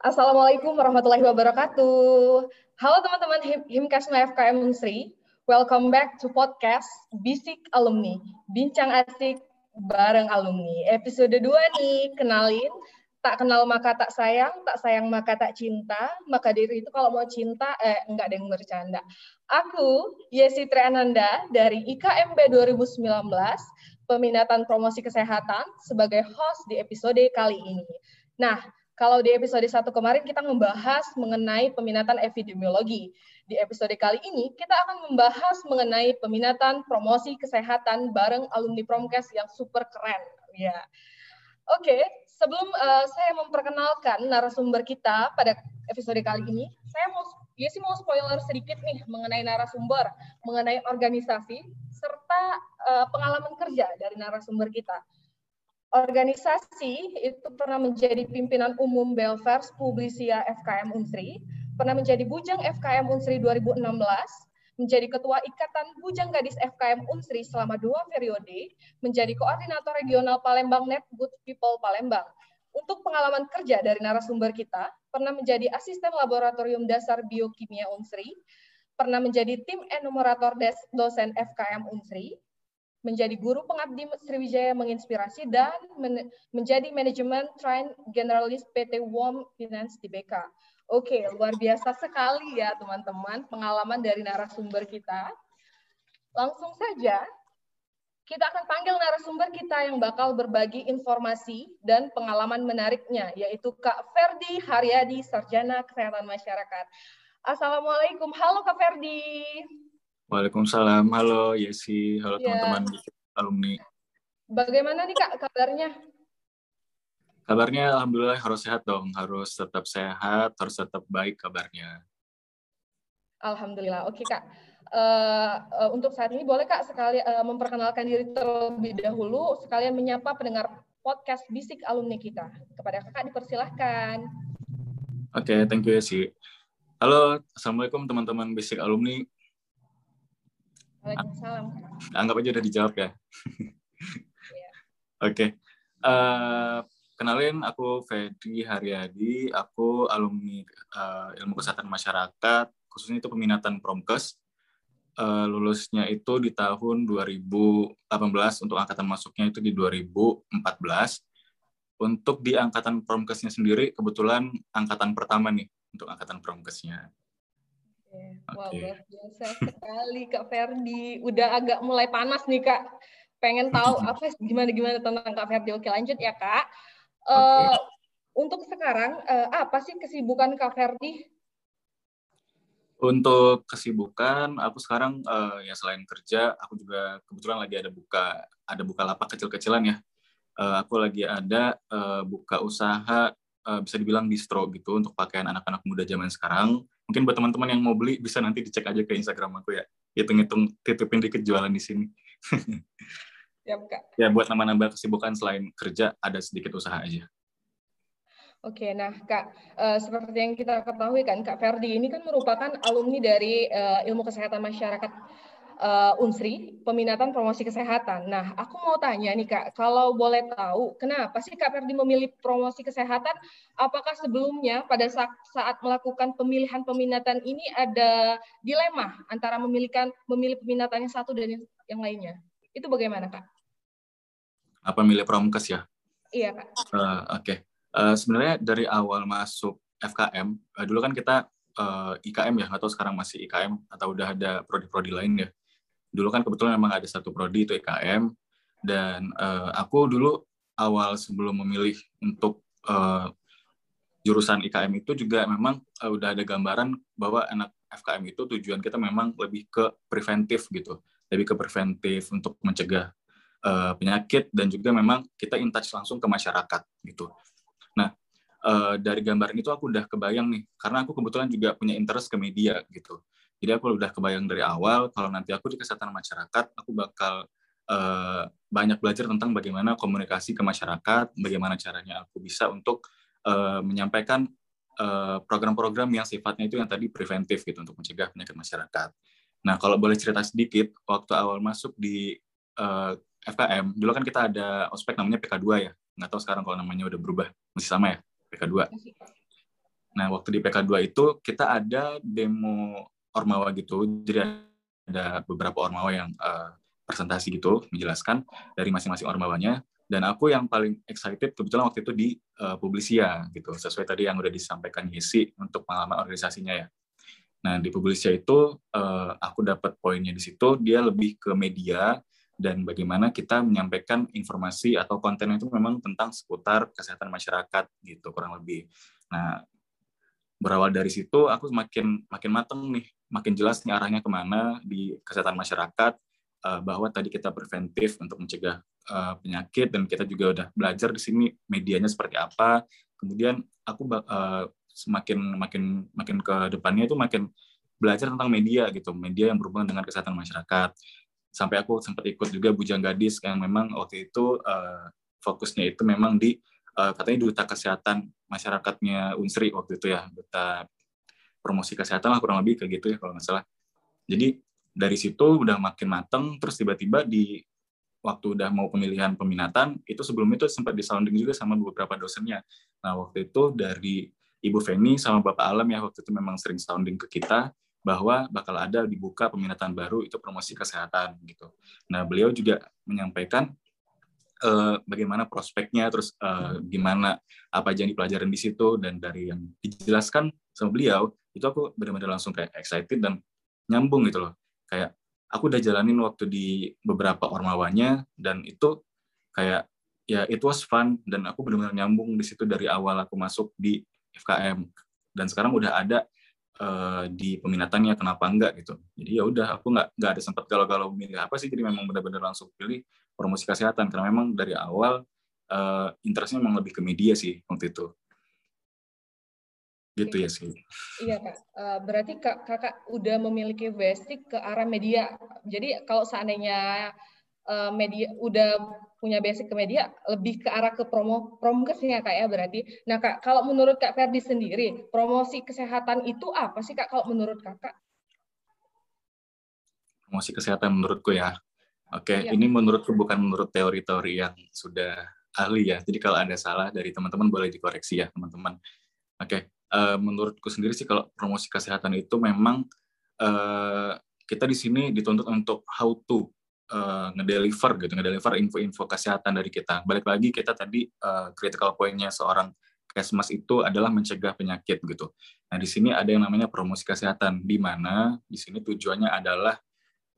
Assalamualaikum warahmatullahi wabarakatuh. Halo teman-teman Him Himkasma FKM Unsri. Welcome back to podcast Bisik Alumni. Bincang asik bareng alumni. Episode 2 nih, kenalin tak kenal maka tak sayang, tak sayang maka tak cinta, maka diri itu kalau mau cinta, eh enggak ada yang bercanda. Aku, Yesi Triananda, dari IKMB 2019, peminatan promosi kesehatan, sebagai host di episode kali ini. Nah, kalau di episode satu kemarin kita membahas mengenai peminatan epidemiologi. Di episode kali ini kita akan membahas mengenai peminatan promosi kesehatan bareng alumni Promkes yang super keren. Ya. Oke, sebelum uh, saya memperkenalkan narasumber kita pada episode kali ini, saya mau ya sih mau spoiler sedikit nih mengenai narasumber, mengenai organisasi serta uh, pengalaman kerja dari narasumber kita organisasi itu pernah menjadi pimpinan umum Belvers Publisia FKM Unsri, pernah menjadi Bujang FKM Unsri 2016, menjadi Ketua Ikatan Bujang Gadis FKM Unsri selama dua periode, menjadi Koordinator Regional Palembang Net Good People Palembang. Untuk pengalaman kerja dari narasumber kita, pernah menjadi Asisten Laboratorium Dasar Biokimia Unsri, pernah menjadi tim enumerator dosen FKM Unsri, menjadi guru pengabdi Sriwijaya menginspirasi dan men menjadi manajemen train generalis PT WOM Finance di BK. Oke, luar biasa sekali ya teman-teman pengalaman dari narasumber kita. Langsung saja kita akan panggil narasumber kita yang bakal berbagi informasi dan pengalaman menariknya, yaitu Kak Ferdi Haryadi, Sarjana Kesehatan Masyarakat. Assalamualaikum, halo Kak Ferdi. Waalaikumsalam. Halo Yesi, halo ya. teman-teman alumni. Bagaimana nih Kak kabarnya? Kabarnya alhamdulillah harus sehat dong, harus tetap sehat, harus tetap baik kabarnya. Alhamdulillah. Oke Kak. Uh, uh, untuk saat ini boleh Kak sekali uh, memperkenalkan diri terlebih dahulu, sekalian menyapa pendengar podcast Bisik alumni kita. Kepada Kakak dipersilahkan. Oke, okay, thank you Yesi. Halo, Assalamualaikum teman-teman Bisik alumni. Waalaikumsalam. Anggap aja udah dijawab ya. Iya. Oke. Okay. Uh, eh, kenalin, aku Fedi Haryadi. Aku alumni uh, ilmu kesehatan masyarakat, khususnya itu peminatan Promkes. Uh, lulusnya itu di tahun 2018, untuk angkatan masuknya itu di 2014. Untuk di angkatan Promkesnya sendiri, kebetulan angkatan pertama nih, untuk angkatan Promkesnya. Wow, luar biasa sekali Kak Ferdi. Udah agak mulai panas nih Kak. Pengen tahu apa gimana-gimana tentang Kak Ferdi. Oke lanjut ya Kak. Uh, Untuk sekarang, uh, apa sih kesibukan Kak Ferdi? Untuk kesibukan, aku sekarang uh, ya selain kerja, aku juga kebetulan lagi ada buka ada buka lapak kecil-kecilan ya. Uh, aku lagi ada uh, buka usaha uh, bisa dibilang distro gitu untuk pakaian anak-anak muda zaman sekarang mungkin buat teman-teman yang mau beli bisa nanti dicek aja ke Instagram aku ya. Hitung-hitung titipin dikit jualan di sini. Ya, Kak. ya buat nambah-nambah kesibukan selain kerja ada sedikit usaha aja. Oke, nah Kak, uh, seperti yang kita ketahui kan, Kak Ferdi ini kan merupakan alumni dari uh, Ilmu Kesehatan Masyarakat uh, Unsri, peminatan promosi kesehatan. Nah, aku mau tanya nih Kak, kalau boleh tahu, kenapa sih Kak Ferdi memilih promosi kesehatan? Apakah sebelumnya pada saat, saat melakukan pemilihan peminatan ini ada dilema antara memilihkan memilih peminatan yang satu dan yang lainnya? Itu bagaimana Kak? Apa milih promkes ya? Iya Kak. Uh, Oke, okay. uh, sebenarnya dari awal masuk FKM, uh, dulu kan kita uh, IKM ya, atau sekarang masih IKM atau udah ada prodi-prodi lain ya dulu kan kebetulan memang ada satu prodi itu IKM dan uh, aku dulu awal sebelum memilih untuk uh, jurusan IKM itu juga memang uh, udah ada gambaran bahwa anak FKM itu tujuan kita memang lebih ke preventif gitu, lebih ke preventif untuk mencegah uh, penyakit dan juga memang kita in touch langsung ke masyarakat gitu. Nah uh, dari gambaran itu aku udah kebayang nih, karena aku kebetulan juga punya interest ke media gitu. Jadi aku udah kebayang dari awal kalau nanti aku di kesehatan masyarakat, aku bakal uh, banyak belajar tentang bagaimana komunikasi ke masyarakat, bagaimana caranya aku bisa untuk uh, menyampaikan eh, program-program uh, yang sifatnya itu yang tadi preventif gitu untuk mencegah penyakit masyarakat. Nah, kalau boleh cerita sedikit, waktu awal masuk di uh, FKM, dulu kan kita ada ospek namanya PK2 ya. Nggak tahu sekarang kalau namanya udah berubah, masih sama ya, PK2. Nah, waktu di PK2 itu kita ada demo Ormawa gitu. Jadi ada beberapa Ormawa yang uh, presentasi gitu, menjelaskan dari masing-masing Ormawanya. Dan aku yang paling excited kebetulan waktu itu di uh, Publisia gitu, sesuai tadi yang udah disampaikan Yesi untuk pengalaman organisasinya ya. Nah, di Publisia itu uh, aku dapat poinnya di situ, dia lebih ke media dan bagaimana kita menyampaikan informasi atau konten itu memang tentang seputar kesehatan masyarakat gitu kurang lebih. Nah, berawal dari situ aku makin makin mateng nih makin jelas nih arahnya ke mana di kesehatan masyarakat uh, bahwa tadi kita preventif untuk mencegah uh, penyakit dan kita juga udah belajar di sini medianya seperti apa. Kemudian aku uh, semakin makin makin ke depannya itu makin belajar tentang media gitu media yang berhubungan dengan kesehatan masyarakat. Sampai aku sempat ikut juga bujang gadis yang memang waktu itu uh, fokusnya itu memang di uh, katanya duta kesehatan masyarakatnya Unsri waktu itu ya duta promosi kesehatan lah kurang lebih kayak gitu ya kalau nggak salah jadi dari situ udah makin mateng terus tiba-tiba di waktu udah mau pemilihan peminatan itu sebelum itu sempat disounding juga sama beberapa dosennya nah waktu itu dari Ibu Feni sama Bapak Alam ya waktu itu memang sering sounding ke kita bahwa bakal ada dibuka peminatan baru itu promosi kesehatan gitu. Nah beliau juga menyampaikan uh, bagaimana prospeknya, terus uh, gimana apa aja yang dipelajarin di situ, dan dari yang dijelaskan sama beliau, itu aku benar-benar langsung kayak excited dan nyambung gitu loh. Kayak aku udah jalanin waktu di beberapa ormawanya, dan itu kayak ya it was fun, dan aku benar-benar nyambung di situ dari awal aku masuk di FKM. Dan sekarang udah ada uh, di peminatannya kenapa enggak gitu jadi ya udah aku nggak nggak ada sempat galau-galau milih apa sih jadi memang benar-benar langsung pilih promosi kesehatan karena memang dari awal uh, interestnya memang lebih ke media sih waktu itu gitu ya sih iya kak uh, berarti kak kakak udah memiliki basic ke arah media jadi kalau seandainya uh, media udah punya basic ke media lebih ke arah ke promo promkesnya kak ya berarti. Nah kak kalau menurut kak Ferdi sendiri promosi kesehatan itu apa sih kak kalau menurut kakak? Promosi kesehatan menurutku ya. Oke, okay, iya. ini menurutku bukan menurut teori-teori yang sudah ahli ya. Jadi kalau ada salah dari teman-teman boleh dikoreksi ya teman-teman. Oke, okay. Uh, menurutku sendiri sih kalau promosi kesehatan itu memang uh, kita di sini dituntut untuk how to uh, ngedeliver gitu, ngedeliver info-info kesehatan dari kita. Balik lagi kita tadi uh, critical point-nya seorang kesmas itu adalah mencegah penyakit gitu. Nah di sini ada yang namanya promosi kesehatan, di mana di sini tujuannya adalah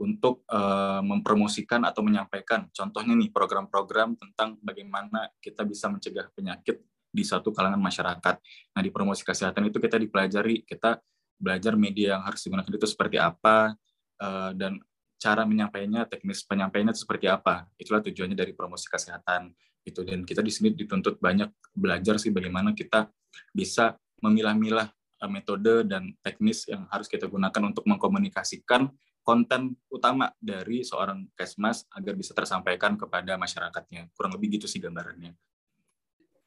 untuk uh, mempromosikan atau menyampaikan, contohnya nih program-program tentang bagaimana kita bisa mencegah penyakit di satu kalangan masyarakat. Nah di promosi kesehatan itu kita dipelajari, kita belajar media yang harus digunakan itu seperti apa, uh, dan cara menyampaikannya, teknis penyampaiannya itu seperti apa. Itulah tujuannya dari promosi kesehatan itu dan kita di sini dituntut banyak belajar sih bagaimana kita bisa memilah-milah eh, metode dan teknis yang harus kita gunakan untuk mengkomunikasikan konten utama dari seorang kesmas agar bisa tersampaikan kepada masyarakatnya. Kurang lebih gitu sih gambarannya.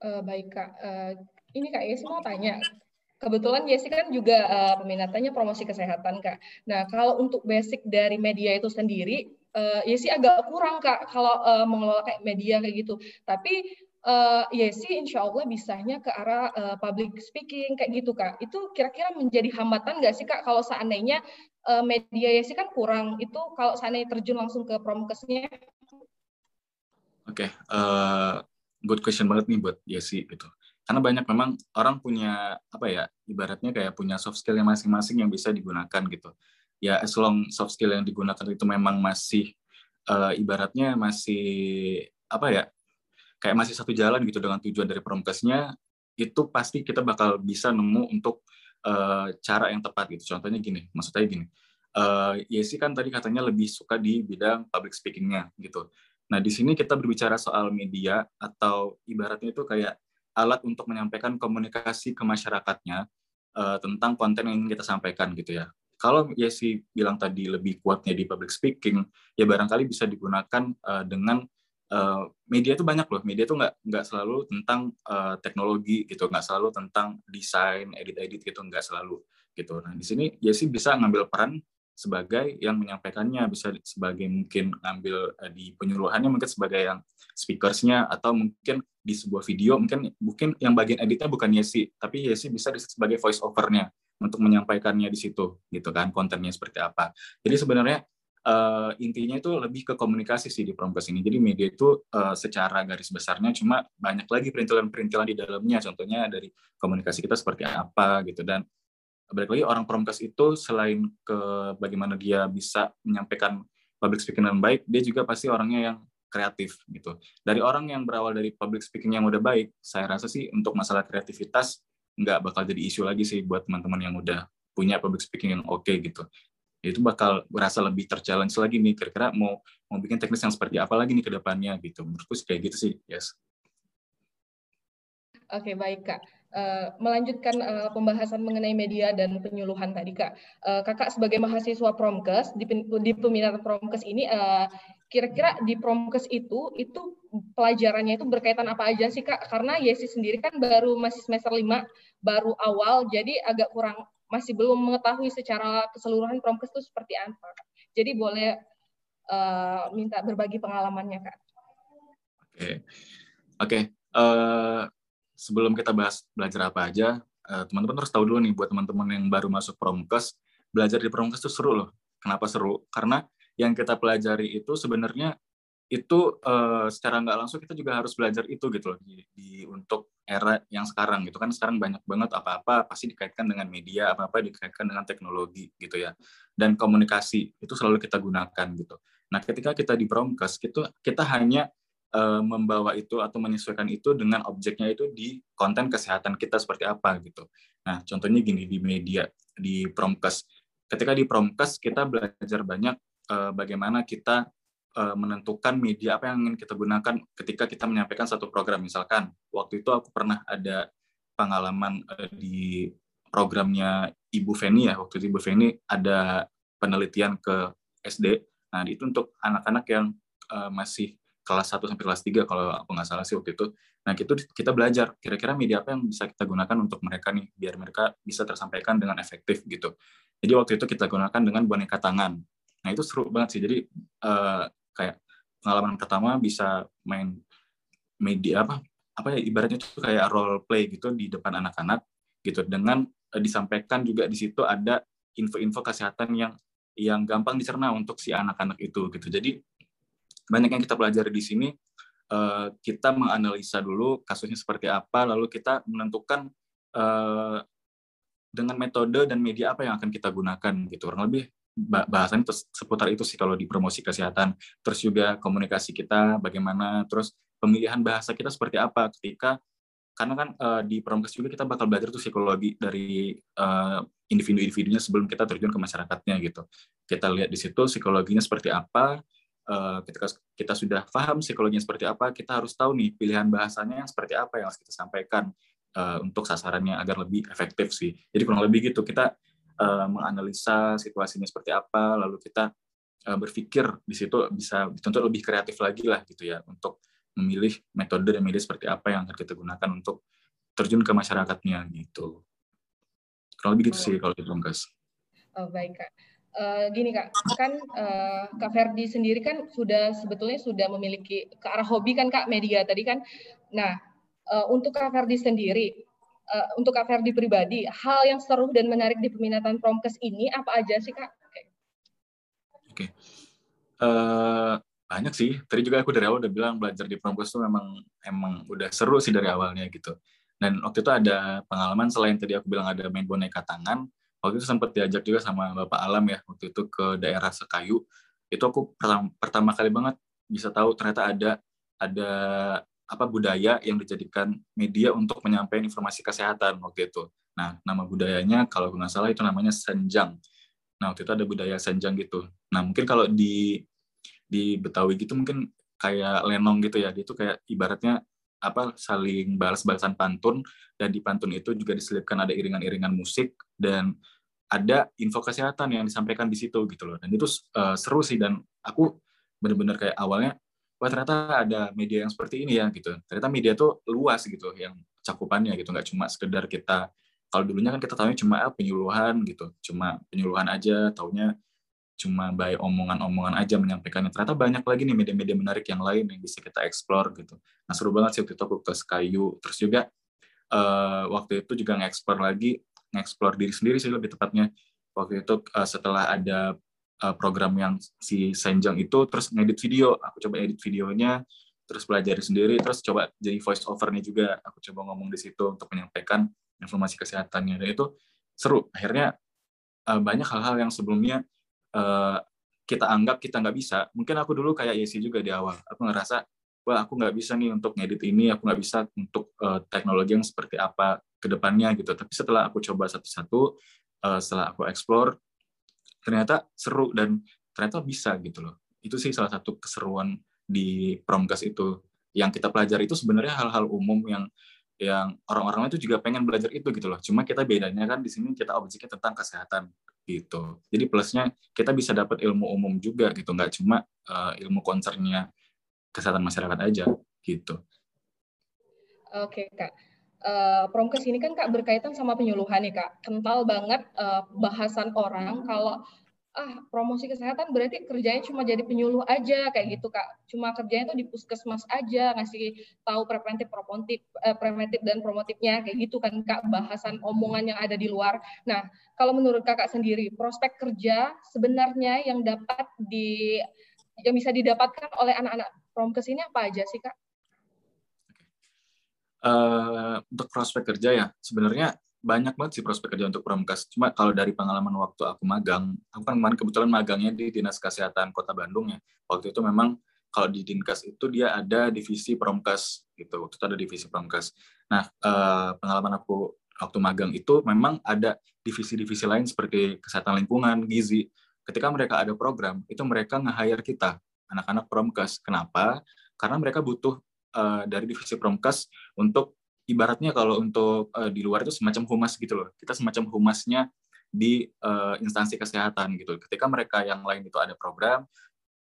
Uh, baik kak, uh, ini kak Yesi mau tanya, Kebetulan Jesse kan juga uh, peminatannya promosi kesehatan kak. Nah kalau untuk basic dari media itu sendiri, uh, Yesi agak kurang kak kalau uh, mengelola kayak media kayak gitu. Tapi uh, Yesi insya Allah bisanya ke arah uh, public speaking kayak gitu kak. Itu kira-kira menjadi hambatan nggak sih kak kalau seandainya uh, media Yesi kan kurang itu kalau seandainya terjun langsung ke promkesnya? Oke, okay, uh, good question banget nih buat Yesi gitu. Karena banyak memang orang punya apa ya ibaratnya kayak punya soft skill yang masing-masing yang bisa digunakan gitu. Ya as long soft skill yang digunakan itu memang masih uh, ibaratnya masih apa ya kayak masih satu jalan gitu dengan tujuan dari promkesnya itu pasti kita bakal bisa nemu untuk uh, cara yang tepat gitu. Contohnya gini maksudnya gini uh, Yesi kan tadi katanya lebih suka di bidang public speakingnya gitu nah di sini kita berbicara soal media atau ibaratnya itu kayak alat untuk menyampaikan komunikasi ke masyarakatnya uh, tentang konten yang ingin kita sampaikan gitu ya. Kalau Yesi bilang tadi lebih kuatnya di public speaking, ya barangkali bisa digunakan uh, dengan uh, media itu banyak loh. Media itu nggak nggak selalu tentang uh, teknologi gitu, nggak selalu tentang desain, edit-edit gitu, nggak selalu gitu. Nah di sini Yesi bisa ngambil peran sebagai yang menyampaikannya bisa sebagai mungkin ngambil uh, di penyuluhannya mungkin sebagai yang speakersnya atau mungkin di sebuah video mungkin mungkin yang bagian editnya bukan Yesi tapi Yesi bisa sebagai voice overnya untuk menyampaikannya di situ gitu kan kontennya seperti apa. Jadi sebenarnya uh, intinya itu lebih ke komunikasi sih di Promkes ini. Jadi media itu uh, secara garis besarnya cuma banyak lagi perintilan-perintilan di dalamnya. Contohnya dari komunikasi kita seperti apa gitu. Dan balik lagi orang promkes itu selain ke bagaimana dia bisa menyampaikan public speaking dengan baik, dia juga pasti orangnya yang kreatif gitu. Dari orang yang berawal dari public speaking yang udah baik, saya rasa sih untuk masalah kreativitas nggak bakal jadi isu lagi sih buat teman-teman yang udah punya public speaking yang oke okay, gitu. Itu bakal berasa lebih terchallenge lagi nih, kira-kira mau mau bikin teknis yang seperti apa lagi nih ke depannya gitu. Menurutku kayak gitu sih, yes. Oke, baik Kak. Uh, melanjutkan uh, pembahasan mengenai media dan penyuluhan tadi kak, uh, kakak sebagai mahasiswa promkes di, di peminat promkes ini kira-kira di promkes itu itu pelajarannya itu berkaitan apa aja sih kak? Karena Yesi sendiri kan baru masih semester 5, baru awal, jadi agak kurang masih belum mengetahui secara keseluruhan promkes itu seperti apa. Jadi boleh uh, minta berbagi pengalamannya kak. Oke, okay. oke. Okay. Uh, sebelum kita bahas belajar apa aja, eh, teman-teman harus tahu dulu nih buat teman-teman yang baru masuk Promkes, belajar di Promkes itu seru loh. Kenapa seru? Karena yang kita pelajari itu sebenarnya itu uh, secara nggak langsung kita juga harus belajar itu gitu loh di, di untuk era yang sekarang gitu kan sekarang banyak banget apa-apa pasti dikaitkan dengan media apa-apa dikaitkan dengan teknologi gitu ya dan komunikasi itu selalu kita gunakan gitu nah ketika kita di Promkes itu kita hanya uh, membawa itu atau menyesuaikan itu dengan objeknya itu di konten kesehatan kita seperti apa gitu. Nah, contohnya gini di media di Promkes. Ketika di Promkes kita belajar banyak uh, bagaimana kita uh, menentukan media apa yang ingin kita gunakan ketika kita menyampaikan satu program. Misalkan waktu itu aku pernah ada pengalaman uh, di programnya Ibu Feni ya. Waktu itu Ibu Feni ada penelitian ke SD. Nah, itu untuk anak-anak yang masih kelas 1 sampai kelas 3 kalau aku nggak salah sih waktu itu. Nah, itu kita belajar kira-kira media apa yang bisa kita gunakan untuk mereka nih biar mereka bisa tersampaikan dengan efektif gitu. Jadi waktu itu kita gunakan dengan boneka tangan. Nah, itu seru banget sih. Jadi uh, kayak pengalaman pertama bisa main media apa apa ya ibaratnya itu kayak role play gitu di depan anak-anak gitu dengan uh, disampaikan juga di situ ada info-info kesehatan yang yang gampang dicerna untuk si anak-anak itu gitu. Jadi banyak yang kita pelajari di sini uh, kita menganalisa dulu kasusnya seperti apa lalu kita menentukan uh, dengan metode dan media apa yang akan kita gunakan gitu. Kurang lebih bahasannya seputar itu sih kalau di promosi kesehatan. Terus juga komunikasi kita bagaimana terus pemilihan bahasa kita seperti apa ketika karena kan uh, di promkes juga kita bakal belajar tuh psikologi dari uh, individu-individunya sebelum kita terjun ke masyarakatnya gitu. Kita lihat di situ psikologinya seperti apa ketika kita sudah paham psikologinya seperti apa, kita harus tahu nih pilihan bahasanya yang seperti apa yang harus kita sampaikan uh, untuk sasarannya agar lebih efektif sih. Jadi kurang lebih gitu kita uh, menganalisa situasinya seperti apa, lalu kita uh, berpikir di situ bisa dituntut lebih kreatif lagi lah gitu ya untuk memilih metode dan media seperti apa yang akan kita gunakan untuk terjun ke masyarakatnya gitu. Kurang lebih gitu sih kalau Bungkas. Oh baik kak uh, gini kak, kan uh, kak Ferdi sendiri kan sudah sebetulnya sudah memiliki ke arah hobi kan kak media tadi kan. Nah uh, untuk kak Ferdi sendiri, uh, untuk kak Ferdi pribadi, hal yang seru dan menarik di peminatan promkes ini apa aja sih kak? Oke. Okay. Uh, banyak sih. Tadi juga aku dari awal udah bilang belajar di promkes itu memang emang udah seru sih dari awalnya gitu. Dan waktu itu ada pengalaman selain tadi aku bilang ada main boneka tangan, waktu itu sempat diajak juga sama Bapak Alam ya waktu itu ke daerah Sekayu itu aku pertama, pertama kali banget bisa tahu ternyata ada ada apa budaya yang dijadikan media untuk menyampaikan informasi kesehatan waktu itu. Nah, nama budayanya kalau nggak salah itu namanya senjang. Nah, waktu itu ada budaya senjang gitu. Nah, mungkin kalau di di Betawi gitu mungkin kayak lenong gitu ya. Itu kayak ibaratnya apa saling balas-balasan pantun dan di pantun itu juga diselipkan ada iringan-iringan musik dan ada info kesehatan yang disampaikan di situ gitu loh dan itu uh, seru sih dan aku benar-benar kayak awalnya wah ternyata ada media yang seperti ini ya gitu ternyata media tuh luas gitu yang cakupannya gitu nggak cuma sekedar kita kalau dulunya kan kita tahunya cuma ah, penyuluhan gitu cuma penyuluhan aja taunya cuma by omongan-omongan aja menyampaikannya. Ternyata banyak lagi nih media-media menarik yang lain yang bisa kita explore gitu. Nah seru banget sih waktu itu aku ke Skyyu. Terus juga uh, waktu itu juga nge-explore lagi, nge-explore diri sendiri sih lebih tepatnya. Waktu itu uh, setelah ada uh, program yang si Senjang itu, terus ngedit video. Aku coba edit videonya, terus pelajari sendiri, terus coba jadi voice overnya juga. Aku coba ngomong di situ untuk menyampaikan informasi kesehatannya. Dan itu seru. Akhirnya uh, banyak hal-hal yang sebelumnya uh, kita anggap kita nggak bisa. Mungkin aku dulu kayak Yesi juga di awal. Aku ngerasa, wah aku nggak bisa nih untuk ngedit ini, aku nggak bisa untuk uh, teknologi yang seperti apa ke depannya gitu. Tapi setelah aku coba satu-satu, uh, setelah aku explore, ternyata seru dan ternyata bisa gitu loh. Itu sih salah satu keseruan di Promgas itu. Yang kita pelajari itu sebenarnya hal-hal umum yang yang orang-orang itu juga pengen belajar itu gitu loh. Cuma kita bedanya kan di sini kita objeknya tentang kesehatan gitu. Jadi plusnya kita bisa dapat ilmu umum juga gitu, nggak cuma uh, ilmu concernnya kesehatan masyarakat aja gitu. Oke kak, uh, promkes ini kan kak berkaitan sama penyuluhan nih kak. Kental banget uh, bahasan orang kalau ah promosi kesehatan berarti kerjanya cuma jadi penyuluh aja kayak gitu kak cuma kerjanya tuh di puskesmas aja ngasih tahu preventif promotif eh, preventif dan promotifnya kayak gitu kan kak bahasan omongan yang ada di luar nah kalau menurut kakak sendiri prospek kerja sebenarnya yang dapat di yang bisa didapatkan oleh anak-anak promkes ini apa aja sih kak? Uh, untuk prospek kerja ya sebenarnya banyak banget sih prospek kerja untuk Promkas. Cuma kalau dari pengalaman waktu aku magang, aku kan kemarin kebetulan magangnya di Dinas Kesehatan Kota Bandung ya. Waktu itu memang kalau di Dinkas itu dia ada divisi Promkas gitu. Waktu itu ada divisi Promkas. Nah, eh, pengalaman aku waktu magang itu memang ada divisi-divisi lain seperti kesehatan lingkungan, gizi. Ketika mereka ada program, itu mereka nge-hire kita, anak-anak Promkas. Kenapa? Karena mereka butuh uh, dari divisi Promkas untuk ibaratnya kalau untuk uh, di luar itu semacam humas gitu loh. Kita semacam humasnya di uh, instansi kesehatan gitu. Ketika mereka yang lain itu ada program,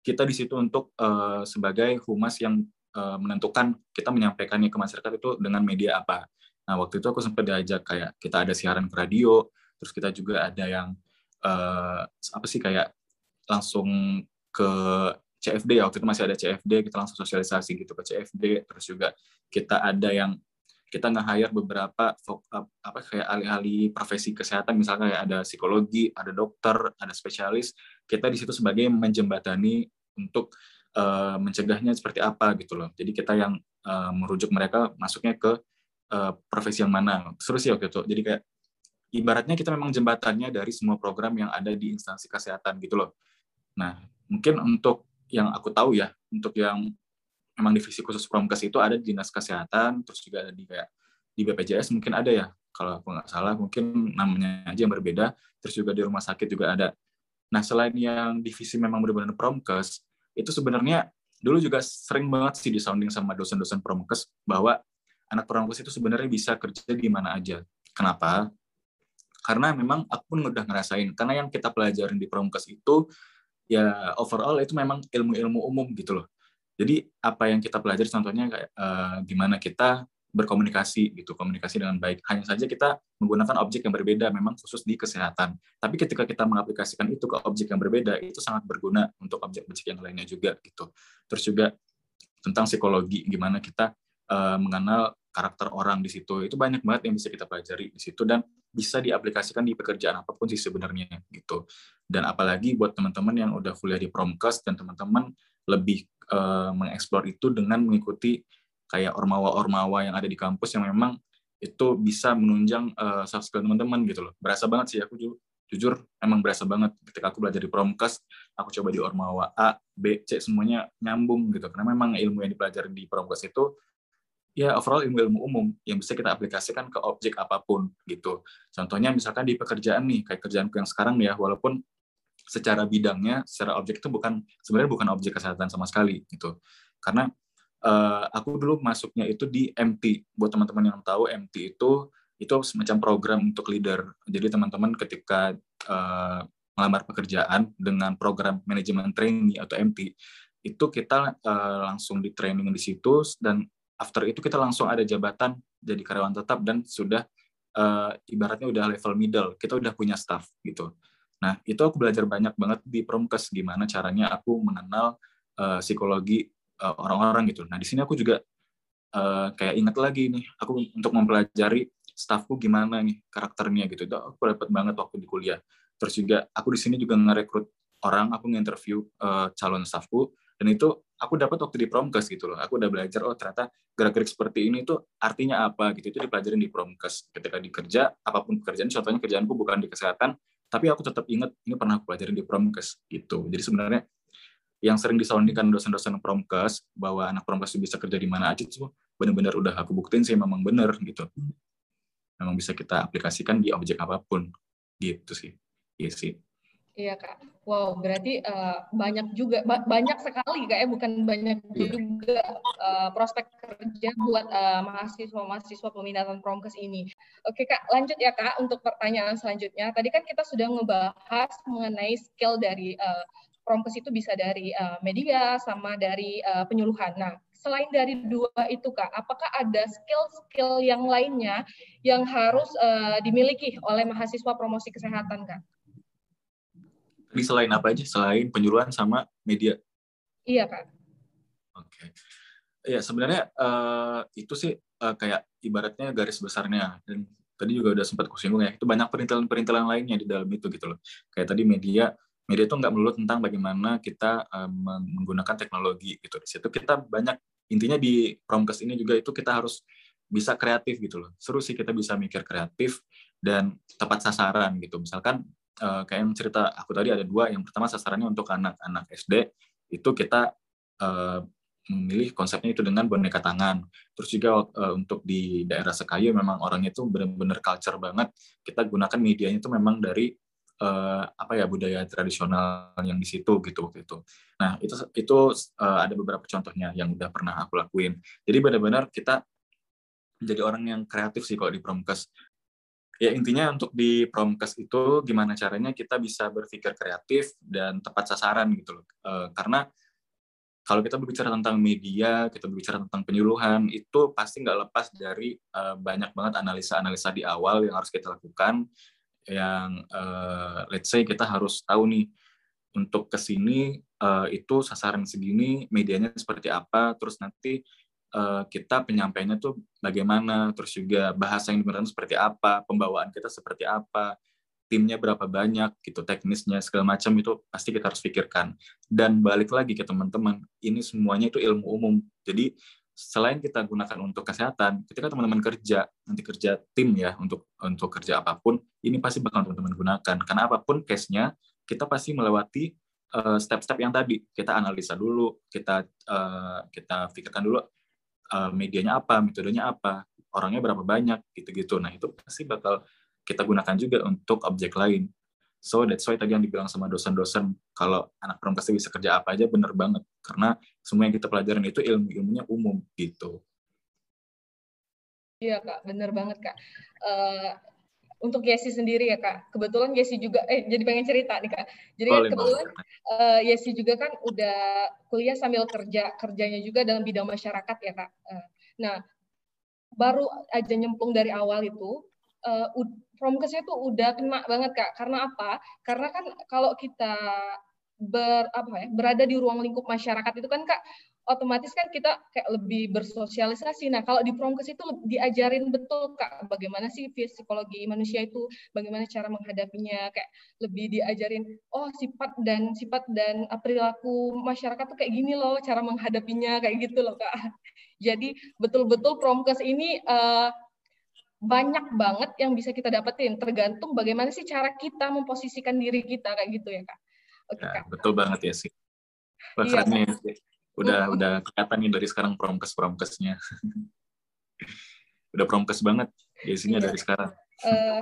kita di situ untuk uh, sebagai humas yang uh, menentukan kita menyampaikannya ke masyarakat itu dengan media apa. Nah waktu itu aku sempat diajak kayak kita ada siaran ke radio, terus kita juga ada yang uh, apa sih kayak langsung ke CFD ya waktu itu masih ada CFD kita langsung sosialisasi gitu ke CFD terus juga kita ada yang kita nge-hire beberapa apa kayak ahli-ahli profesi kesehatan misalnya kayak ada psikologi, ada dokter, ada spesialis. Kita di situ sebagai menjembatani untuk uh, mencegahnya seperti apa gitu loh. Jadi kita yang uh, merujuk mereka masuknya ke uh, profesi yang mana. Seru sih waktu itu. Jadi kayak ibaratnya kita memang jembatannya dari semua program yang ada di instansi kesehatan gitu loh. Nah, mungkin untuk yang aku tahu ya, untuk yang memang divisi khusus promkes itu ada di dinas kesehatan terus juga ada di kayak di BPJS mungkin ada ya kalau aku nggak salah mungkin namanya aja yang berbeda terus juga di rumah sakit juga ada. Nah selain yang divisi memang benar-benar promkes itu sebenarnya dulu juga sering banget sih disounding sama dosen-dosen promkes bahwa anak promkes itu sebenarnya bisa kerja di mana aja. Kenapa? Karena memang aku pun udah ngerasain karena yang kita pelajarin di promkes itu ya overall itu memang ilmu-ilmu umum gitu loh jadi apa yang kita pelajari contohnya kayak uh, gimana kita berkomunikasi gitu, komunikasi dengan baik. Hanya saja kita menggunakan objek yang berbeda memang khusus di kesehatan. Tapi ketika kita mengaplikasikan itu ke objek yang berbeda, itu sangat berguna untuk objek-objek yang lainnya juga gitu. Terus juga tentang psikologi, gimana kita uh, mengenal karakter orang di situ. Itu banyak banget yang bisa kita pelajari di situ dan bisa diaplikasikan di pekerjaan apa pun sih sebenarnya gitu. Dan apalagi buat teman-teman yang udah kuliah di Promkes dan teman-teman lebih uh, mengeksplor itu dengan mengikuti kayak ormawa-ormawa yang ada di kampus yang memang itu bisa menunjang uh, soft skill teman-teman gitu loh. Berasa banget sih aku ju jujur emang berasa banget ketika aku belajar di Promkes, aku coba di ormawa A, B, C semuanya nyambung gitu. Karena memang ilmu yang dipelajari di Promkes itu ya overall ilmu-ilmu umum yang bisa kita aplikasikan ke objek apa pun gitu. Contohnya misalkan di pekerjaan nih, kayak kerjaanku yang sekarang ya, walaupun secara bidangnya, secara objek itu bukan sebenarnya bukan objek kesehatan sama sekali gitu. Karena uh, aku dulu masuknya itu di MT. Buat teman-teman yang tahu MT itu itu semacam program untuk leader. Jadi teman-teman ketika uh, melamar pekerjaan dengan program manajemen training atau MT itu kita uh, langsung di training di situ dan after itu kita langsung ada jabatan jadi karyawan tetap dan sudah uh, ibaratnya udah level middle kita udah punya staff gitu Nah, itu aku belajar banyak banget di Promkes gimana caranya aku mengenal uh, psikologi uh, orang-orang gitu. Nah, di sini aku juga uh, kayak ingat lagi nih, aku untuk mempelajari staffku gimana nih karakternya gitu. Itu aku dapat banget waktu di kuliah. Terus juga aku di sini juga ngerekrut orang, aku nginterview uh, calon staffku dan itu aku dapat waktu di Promkes gitu loh. Aku udah belajar oh ternyata gerak-gerik seperti ini tuh artinya apa gitu. Itu dipelajarin di Promkes. Ketika dikerja apa pun pekerjaan, contohnya kerjaanku bukan di kesehatan, tapi aku tetap ingat ini pernah aku pelajarin di promkes gitu jadi sebenarnya yang sering disoundingkan dosen-dosen promkes bahwa anak promkes bisa kerja di mana aja tuh benar-benar udah aku buktiin sih memang benar gitu memang bisa kita aplikasikan di objek apa pun gitu sih iya sih Iya kak. Wow, berarti uh, banyak juga ba banyak sekali kak ya, bukan banyak iya. juga uh, prospek kerja buat uh, mahasiswa-mahasiswa peminatan promkes ini. Oke kak, lanjut ya kak untuk pertanyaan selanjutnya. Tadi kan kita sudah ngebahas mengenai skill dari uh, promkes itu bisa dari uh, media sama dari uh, penyuluhan. Nah, selain dari dua itu kak, apakah ada skill-skill yang lainnya yang harus uh, dimiliki oleh mahasiswa promosi kesehatan kak? Di selain apa aja? Selain penyuluhan sama media? Iya, Kak. Oke. Okay. Ya, sebenarnya uh, itu sih uh, kayak ibaratnya garis besarnya. Dan tadi juga udah sempat kusinggung ya, itu banyak perintilan-perintilan lainnya di dalam itu gitu loh. Kayak tadi media, media itu nggak melulu tentang bagaimana kita uh, menggunakan teknologi gitu. Di situ kita banyak, intinya di Promkes ini juga itu kita harus bisa kreatif gitu loh. Seru sih kita bisa mikir kreatif dan tepat sasaran gitu. Misalkan uh, kayak yang cerita aku tadi ada dua. Yang pertama sasarannya untuk anak-anak SD itu kita uh, memilih konsepnya itu dengan boneka tangan. Terus juga uh, untuk di daerah Sekayu memang orangnya itu benar-benar culture banget. Kita gunakan medianya itu memang dari uh, apa ya budaya tradisional yang di situ gitu waktu itu. Nah itu itu uh, ada beberapa contohnya yang udah pernah aku lakuin. Jadi benar-benar kita menjadi orang yang kreatif sih kalau di Promkes ya intinya untuk di promkes itu gimana caranya kita bisa berpikir kreatif dan tepat sasaran gitu loh uh, karena kalau kita berbicara tentang media, kita berbicara tentang penyuluhan, itu pasti nggak lepas dari uh, banyak banget analisa-analisa di awal yang harus kita lakukan. Yang uh, let's say kita harus tahu nih untuk ke sini itu sasaran segini, medianya seperti apa, terus nanti uh, kita penyampaiannya tuh bagaimana, terus juga bahasa yang digunakan seperti apa, pembawaan kita seperti apa, timnya berapa banyak, gitu, teknisnya segala macam itu pasti kita harus pikirkan. Dan balik lagi ke teman-teman, ini semuanya itu ilmu umum. Jadi selain kita gunakan untuk kesehatan, ketika teman-teman kerja, nanti kerja tim ya untuk untuk kerja apa pun, ini pasti bakal teman-teman gunakan. Karena apa pun case-nya, kita pasti melewati eh, step-step yang tadi. Kita analisa dulu, kita uh, kita pikirkan dulu uh, medianya apa, metodenya apa, orangnya berapa banyak, gitu-gitu. Nah, itu pasti bakal kita gunakan juga untuk objek lain. So that's why tadi yang dibilang sama dosen-dosen, kalau anak perempuan bisa kerja apa aja, bener banget. Karena semua yang kita pelajarin itu ilmu-ilmunya umum, gitu. Iya, Kak. Bener banget, Kak. Uh, untuk Yesi sendiri ya kak, kebetulan Yesi juga, eh jadi pengen cerita nih kak. Jadi Boleh, kebetulan uh, Yesi juga kan udah kuliah sambil kerja, kerjanya juga dalam bidang masyarakat ya kak. Uh, nah baru aja nyemplung dari awal itu, uh, promkesnya tuh udah kena banget kak. Karena apa? Karena kan kalau kita ber apa ya berada di ruang lingkup masyarakat itu kan kak otomatis kan kita kayak lebih bersosialisasi. Nah, kalau di promkes itu diajarin betul Kak bagaimana sih psikologi manusia itu, bagaimana cara menghadapinya, kayak lebih diajarin oh sifat dan sifat dan perilaku masyarakat tuh kayak gini loh cara menghadapinya kayak gitu loh Kak. Jadi betul-betul promkes ini uh, banyak banget yang bisa kita dapetin tergantung bagaimana sih cara kita memposisikan diri kita kayak gitu ya Kak. Oke, ya. Betul banget ya sih. Wah, iya, ya sih udah hmm. udah kelihatan nih dari sekarang promkes promkesnya udah promkes banget biasanya iya. dari sekarang uh,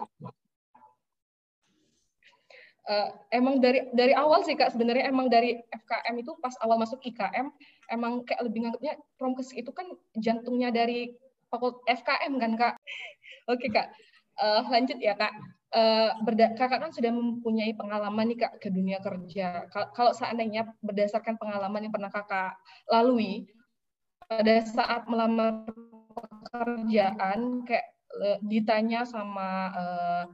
uh, emang dari dari awal sih kak sebenarnya emang dari FKM itu pas awal masuk IKM emang kayak lebih nganggapnya promkes itu kan jantungnya dari fakultas FKM kan kak oke okay, kak uh, lanjut ya kak. Uh, kakak kan sudah mempunyai pengalaman nih kak ke dunia kerja. Kalau seandainya berdasarkan pengalaman yang pernah kakak lalui pada saat melamar pekerjaan, kayak uh, ditanya sama uh,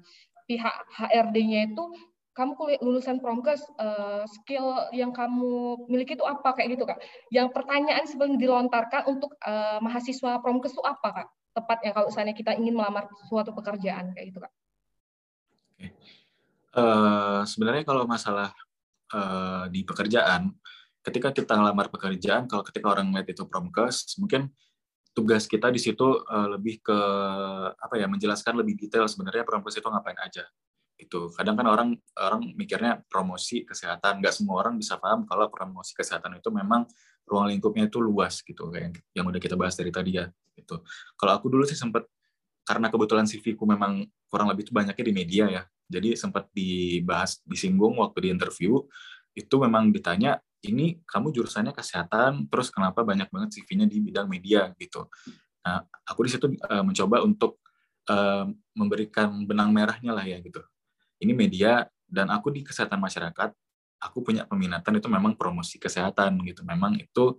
pihak HRD-nya itu kamu kuliah lulusan promkes uh, skill yang kamu miliki itu apa? Kayak gitu kak. Yang pertanyaan sebelum dilontarkan untuk uh, mahasiswa promkes itu apa kak tepatnya kalau misalnya kita ingin melamar suatu pekerjaan kayak gitu kak. Uh, sebenarnya kalau masalah uh, di pekerjaan ketika kita ngelamar pekerjaan kalau ketika orang lihat itu promkes mungkin tugas kita di situ uh, lebih ke apa ya menjelaskan lebih detail sebenarnya promkes itu ngapain aja itu kadang kan orang orang mikirnya promosi kesehatan. Nggak semua orang bisa paham kalau promosi kesehatan itu memang ruang lingkupnya itu luas gitu kayak yang udah kita bahas dari tadi ya itu kalau aku dulu sih sempat karena kebetulan CV ku memang kurang lebih itu banyaknya di media ya jadi sempat dibahas disinggung waktu di interview itu memang ditanya ini kamu jurusannya kesehatan terus kenapa banyak banget CV-nya di bidang media? Gitu. Nah aku di situ uh, mencoba untuk uh, memberikan benang merahnya lah ya gitu. Ini media dan aku di kesehatan masyarakat aku punya peminatan itu memang promosi kesehatan gitu. Memang itu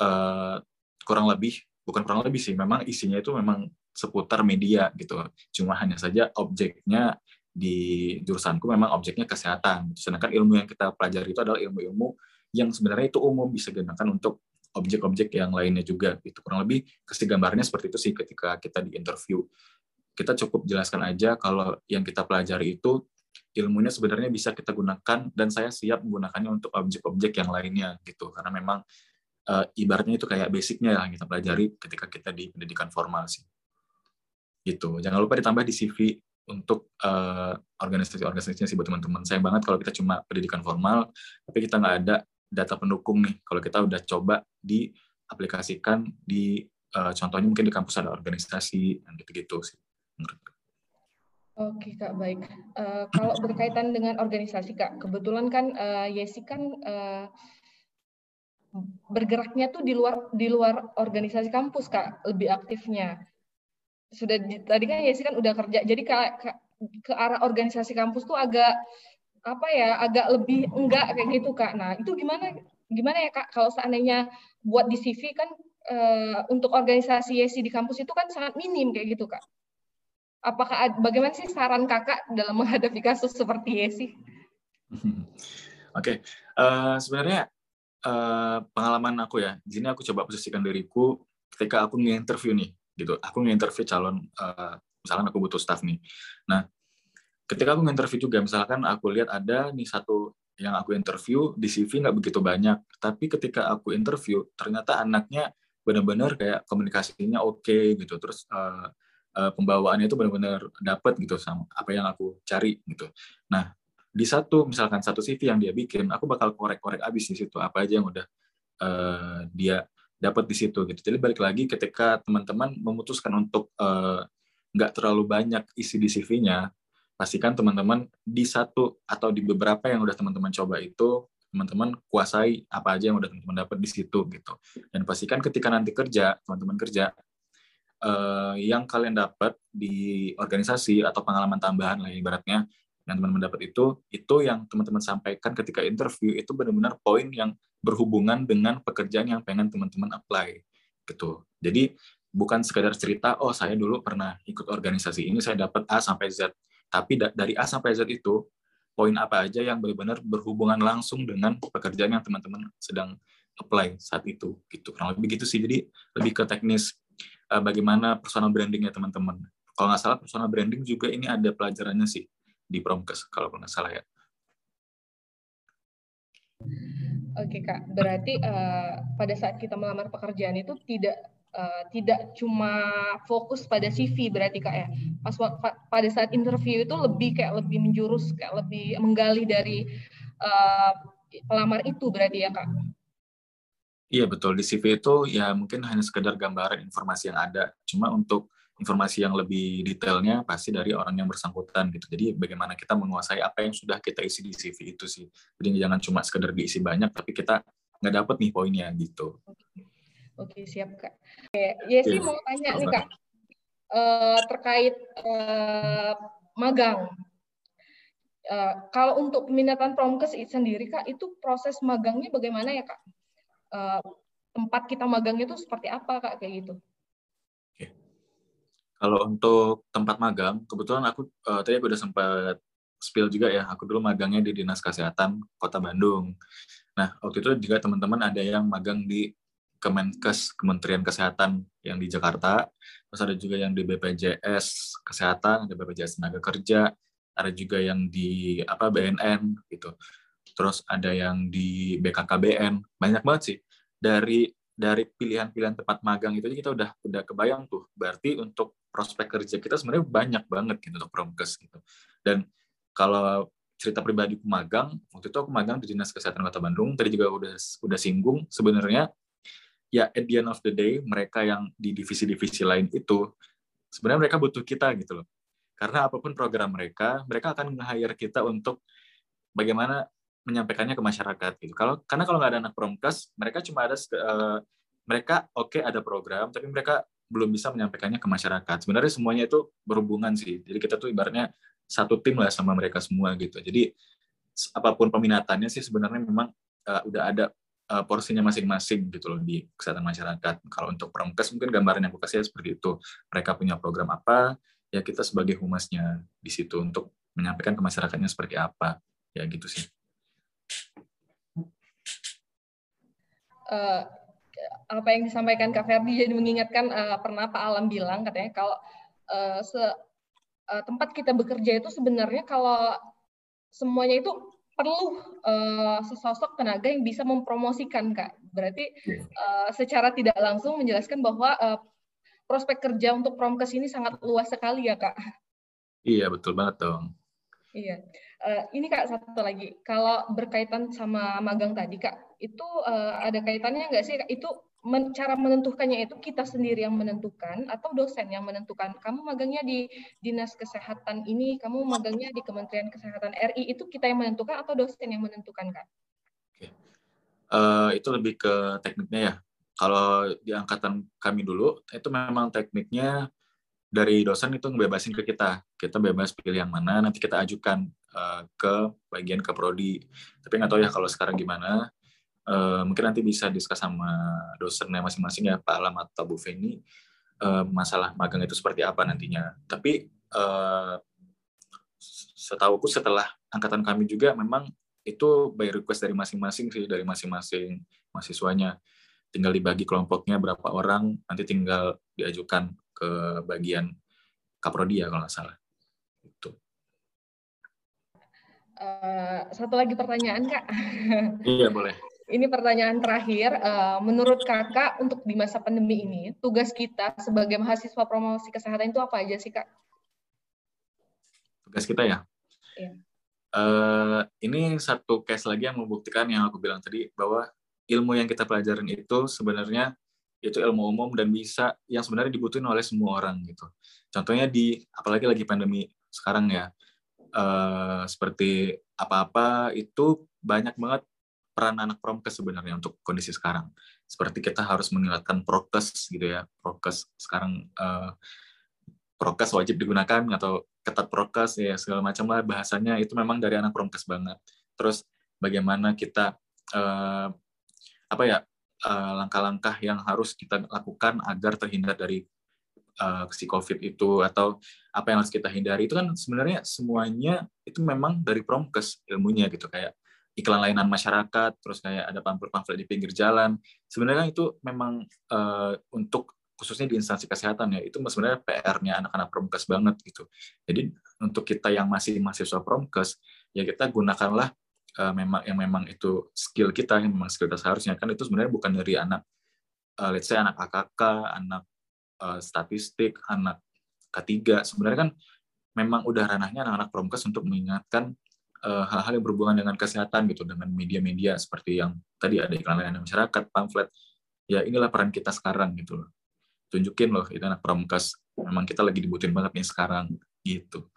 uh, kurang lebih bukan kurang lebih sih memang isinya itu memang seputar media gitu. Cuma hanya saja objeknya di jurusanku memang objeknya kesehatan. Sedangkan ilmu yang kita pelajari itu adalah ilmu-ilmu yang sebenarnya itu umum bisa digunakan untuk objek-objek yang lainnya juga itu kurang lebih kasih gambarnya seperti itu sih ketika kita di interview. Kita cukup jelaskan aja kalau yang kita pelajari itu ilmunya sebenarnya bisa kita gunakan dan saya siap menggunakannya untuk objek-objek yang lainnya gitu. Karena memang uh, ibaratnya itu kayak basicnya yang kita pelajari ketika kita di pendidikan formal sih. Gitu. Jangan lupa ditambah di CV untuk uh, organisasi-organisasinya sih buat teman-teman. Sayang banget kalau kita cuma pendidikan formal tapi kita nggak ada data pendukung nih. Kalau kita udah coba diaplikasikan di uh, contohnya mungkin di kampus ada organisasi gitu-gitu sih menurutku Oke Kak, baik. Uh, kalau berkaitan dengan organisasi Kak, kebetulan kan uh, Yesi kan uh, bergeraknya tuh di luar di luar organisasi kampus Kak, lebih aktifnya. Sudah di, tadi kan Yesi kan udah kerja, jadi ke, ke, ke arah organisasi kampus tuh agak apa ya, agak lebih enggak kayak gitu Kak. Nah itu gimana gimana ya Kak kalau seandainya buat di CV kan uh, untuk organisasi Yesi di kampus itu kan sangat minim kayak gitu Kak apakah bagaimana sih saran kakak dalam menghadapi kasus seperti Yesi? Oke, okay. uh, eh, sebenarnya uh, pengalaman aku ya, di sini aku coba posisikan diriku ketika aku nge-interview nih, gitu. Aku nge-interview calon, uh, misalkan aku butuh staff nih. Nah, ketika aku nge-interview juga, misalkan aku lihat ada nih satu yang aku interview di CV nggak begitu banyak, tapi ketika aku interview ternyata anaknya benar-benar kayak komunikasinya oke okay, gitu, terus uh, uh, pembawaannya itu benar-benar dapat gitu sama apa yang aku cari gitu. Nah, di satu misalkan satu CV yang dia bikin, aku bakal korek-korek abis di situ apa aja yang udah uh, dia dapat di situ gitu. Jadi balik lagi ketika teman-teman memutuskan untuk uh, nggak terlalu banyak isi di CV-nya, pastikan teman-teman di satu atau di beberapa yang udah teman-teman coba itu teman-teman kuasai apa aja yang udah teman-teman dapat di situ gitu. Dan pastikan ketika nanti kerja, teman-teman kerja, uh, yang kalian dapat di organisasi atau pengalaman tambahan lah ibaratnya yang teman-teman dapat itu itu yang teman-teman sampaikan ketika interview itu benar-benar poin yang berhubungan dengan pekerjaan yang pengen teman-teman apply gitu. Jadi bukan sekedar cerita oh saya dulu pernah ikut organisasi ini saya dapat A sampai Z. Tapi dari A sampai Z itu poin apa aja yang benar-benar berhubungan langsung dengan pekerjaan yang teman-teman sedang apply saat itu gitu. Kurang lebih gitu sih. Jadi lebih ke teknis uh, bagaimana personal brandingnya teman-teman. Kalau nggak salah personal branding juga ini ada pelajarannya sih di Promkes kalau nggak salah ya. Oke kak, berarti uh, pada saat kita melamar pekerjaan itu tidak uh, tidak cuma fokus pada CV berarti kak ya. Pas pada saat interview itu lebih kayak lebih menjurus, kayak lebih menggali dari uh, pelamar itu berarti ya kak. Iya betul di CV itu ya mungkin hanya sekedar gambaran informasi yang ada. Cuma untuk informasi yang lebih detailnya pasti dari orang yang bersangkutan gitu. Jadi bagaimana kita menguasai apa yang sudah kita isi di CV itu sih. Jadi jangan cuma sekedar diisi banyak tapi kita nggak dapat nih poinnya gitu. Oke, siap kak. Oke, Yesi Oke. mau tanya nih kak uh, terkait uh, magang. Uh, kalau untuk peminatan promkes sendiri kak itu proses magangnya bagaimana ya kak? Uh, tempat kita magangnya itu seperti apa kak kayak gitu? Kalau untuk tempat magang, kebetulan aku uh, tadi aku udah sempat spill juga ya, aku dulu magangnya di Dinas Kesehatan Kota Bandung. Nah, waktu itu juga teman-teman ada yang magang di Kemenkes, Kementerian Kesehatan yang di Jakarta, terus ada juga yang di BPJS Kesehatan, ada BPJS Tenaga Kerja, ada juga yang di apa BNN gitu. Terus ada yang di BKKBN, banyak banget sih. Dari dari pilihan-pilihan tempat magang itu kita udah udah kebayang tuh. Berarti untuk prospek kerja kita sebenarnya banyak banget gitu untuk promkes gitu. Dan kalau cerita pribadi aku magang, waktu itu aku magang di Dinas Kesehatan Kota Bandung, tadi juga udah udah singgung, sebenarnya ya at the end of the day, mereka yang di divisi-divisi lain itu, sebenarnya mereka butuh kita gitu loh. Karena apa pun program mereka, mereka akan nge-hire kita untuk bagaimana menyampaikannya ke masyarakat gitu. Kalau karena kalau nggak ada anak promkes, mereka cuma ada uh, mereka oke okay, ada program, tapi mereka belum bisa menyampaikannya ke masyarakat. Sebenarnya semuanya itu berhubungan sih. Jadi kita tuh ibaratnya satu tim lah sama mereka semua gitu. Jadi apa pun peminatannya sih sebenarnya memang uh, udah ada uh, porsinya masing-masing gitu loh di kesehatan masyarakat. Kalau untuk promkes mungkin gambaran yang aku kasih seperti itu. Mereka punya program apa, ya kita sebagai humasnya di situ untuk menyampaikan ke masyarakatnya seperti apa. Ya gitu sih. Uh, apa yang disampaikan Kak Ferdi jadi mengingatkan uh, pernah Pak Alam bilang katanya kalau uh, se uh, tempat kita bekerja itu sebenarnya kalau semuanya itu perlu uh, sesosok tenaga yang bisa mempromosikan kak. Berarti uh, secara tidak langsung menjelaskan bahwa uh, prospek kerja untuk promkes ini sangat luas sekali ya kak. Iya betul banget dong. Iya. Uh, ini kak satu lagi, kalau berkaitan sama magang tadi kak, itu uh, ada kaitannya nggak sih? Itu men, cara menentukannya itu kita sendiri yang menentukan atau dosen yang menentukan. Kamu magangnya di dinas kesehatan ini, kamu magangnya di Kementerian Kesehatan RI itu kita yang menentukan atau dosen yang menentukan kan? Oke. Uh, itu lebih ke tekniknya ya. Kalau di angkatan kami dulu itu memang tekniknya dari dosen itu ngebebasin ke kita. Kita bebas pilih yang mana, nanti kita ajukan uh, ke bagian ke prodi. Tapi nggak tahu ya kalau sekarang gimana uh, mungkin nanti bisa diskus sama dosennya masing-masing ya Pak Alam atau Bu Feni uh, masalah magang itu seperti apa nantinya. Tapi uh, setahuku setelah angkatan kami juga memang itu by request dari masing-masing sih dari masing-masing mahasiswanya. Tinggal dibagi kelompoknya berapa orang, nanti tinggal diajukan ke bagian kaprodi ya kalau nggak salah. Itu. Uh, satu lagi pertanyaan kak. Iya boleh. Ini pertanyaan terakhir. Uh, menurut kakak untuk di masa pandemi ini, tugas kita sebagai mahasiswa promosi kesehatan itu apa aja sih kak? Tugas kita ya? Iya. Uh, ini satu case lagi yang membuktikan yang aku bilang tadi bahwa ilmu yang kita pelajarin itu sebenarnya itu ilmu umum dan bisa yang sebenarnya dibutuhin oleh semua orang gitu. Contohnya di apalagi lagi pandemi sekarang ya, uh, seperti apa-apa itu banyak banget peran anak promkes sebenarnya untuk kondisi sekarang. Seperti kita harus mengingatkan prokes gitu ya, prokes sekarang uh, prokes wajib digunakan atau ketat prokes ya segala macam lah bahasanya itu memang dari anak promkes banget. Terus bagaimana kita uh, apa ya langkah langkah-langkah yang harus kita lakukan agar terhindar dari uh, si COVID itu atau apa yang harus kita hindari itu kan sebenarnya semuanya itu memang dari promkes ilmunya gitu kayak iklan layanan masyarakat, terus kayak ada pamflet-pamflet di pinggir jalan. Sebenarnya itu memang uh, untuk khususnya di instansi kesehatan ya, itu sebenarnya PR-nya anak-anak promkes banget gitu. Jadi untuk kita yang masih mahasiswa promkes, ya kita gunakanlah uh, memang yang memang itu skill kita, yang memang skill kita seharusnya kan itu sebenarnya bukan dari anak, uh, let's say anak AKK, anak uh, statistik, anak K3. Sebenarnya kan memang udah ranahnya anak-anak promkes untuk mengingatkan hal-hal uh, yang berhubungan dengan kesehatan gitu dengan media-media seperti yang tadi ada iklan layanan masyarakat, pamflet. Ya inilah peran kita sekarang gitu loh. Tunjukin loh itu anak pramukas memang kita lagi dibutuhin banget nih sekarang gitu.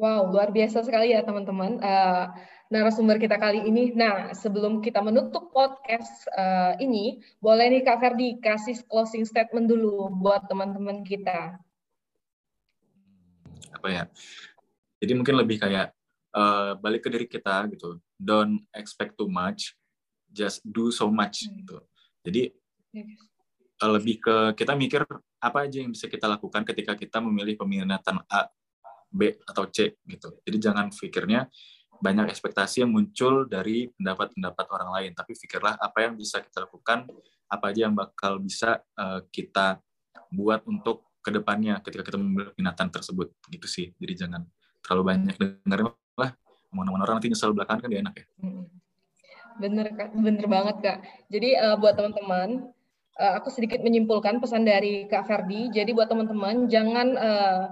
Wow, luar biasa sekali ya teman-teman uh, narasumber kita kali ini. Nah, sebelum kita menutup podcast uh, ini, boleh nih Kak Ferdi kasih closing statement dulu buat teman-teman kita. Apa ya? Jadi mungkin lebih kayak uh, balik ke diri kita gitu. Don't expect too much, just do so much hmm. gitu. Jadi uh, lebih ke kita mikir apa aja yang bisa kita lakukan ketika kita memilih peminatan A B atau C gitu. Jadi jangan pikirnya banyak ekspektasi yang muncul dari pendapat-pendapat orang lain, tapi pikirlah apa yang bisa kita lakukan, apa aja yang bakal bisa uh, kita buat untuk ke depannya ketika kita memiliki minatan tersebut gitu sih. Jadi jangan terlalu banyak dengerin lah omongan orang nanti nyesal belakangan kan dia enak ya. Bener kak, bener banget kak. Jadi uh, buat teman-teman, uh, aku sedikit menyimpulkan pesan dari Kak Ferdi. Jadi buat teman-teman jangan uh,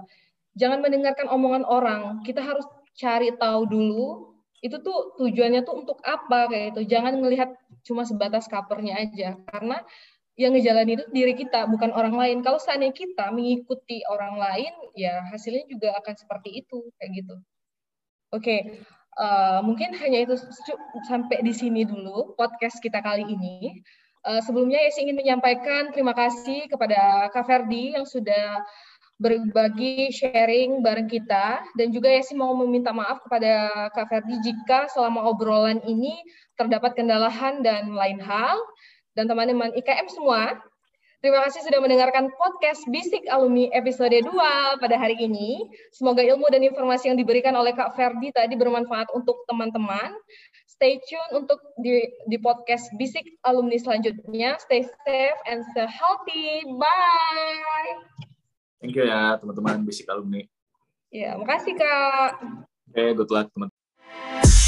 jangan mendengarkan omongan orang. Kita harus cari tahu dulu itu tuh tujuannya tuh untuk apa kayak itu. Jangan melihat cuma sebatas covernya aja karena yang ngejalanin itu diri kita bukan orang lain. Kalau seandainya kita mengikuti orang lain ya hasilnya juga akan seperti itu kayak gitu. Oke, okay. uh, mungkin hanya itu sampai di sini dulu podcast kita kali ini. Uh, sebelumnya saya ingin menyampaikan terima kasih kepada Kak Ferdi yang sudah berbagi sharing bareng kita dan juga Yesi mau meminta maaf kepada Kak Ferdi jika selama obrolan ini terdapat kendalahan dan lain hal dan teman-teman IKM semua Terima kasih sudah mendengarkan podcast Bisik Alumni episode 2 pada hari ini. Semoga ilmu dan informasi yang diberikan oleh Kak Ferdi tadi bermanfaat untuk teman-teman. Stay tune untuk di, di podcast Bisik Alumni selanjutnya. Stay safe and stay healthy. Bye! Thank you ya teman-teman Bisik Alumni. Ya, makasih Kak. Oke, okay, good luck teman-teman.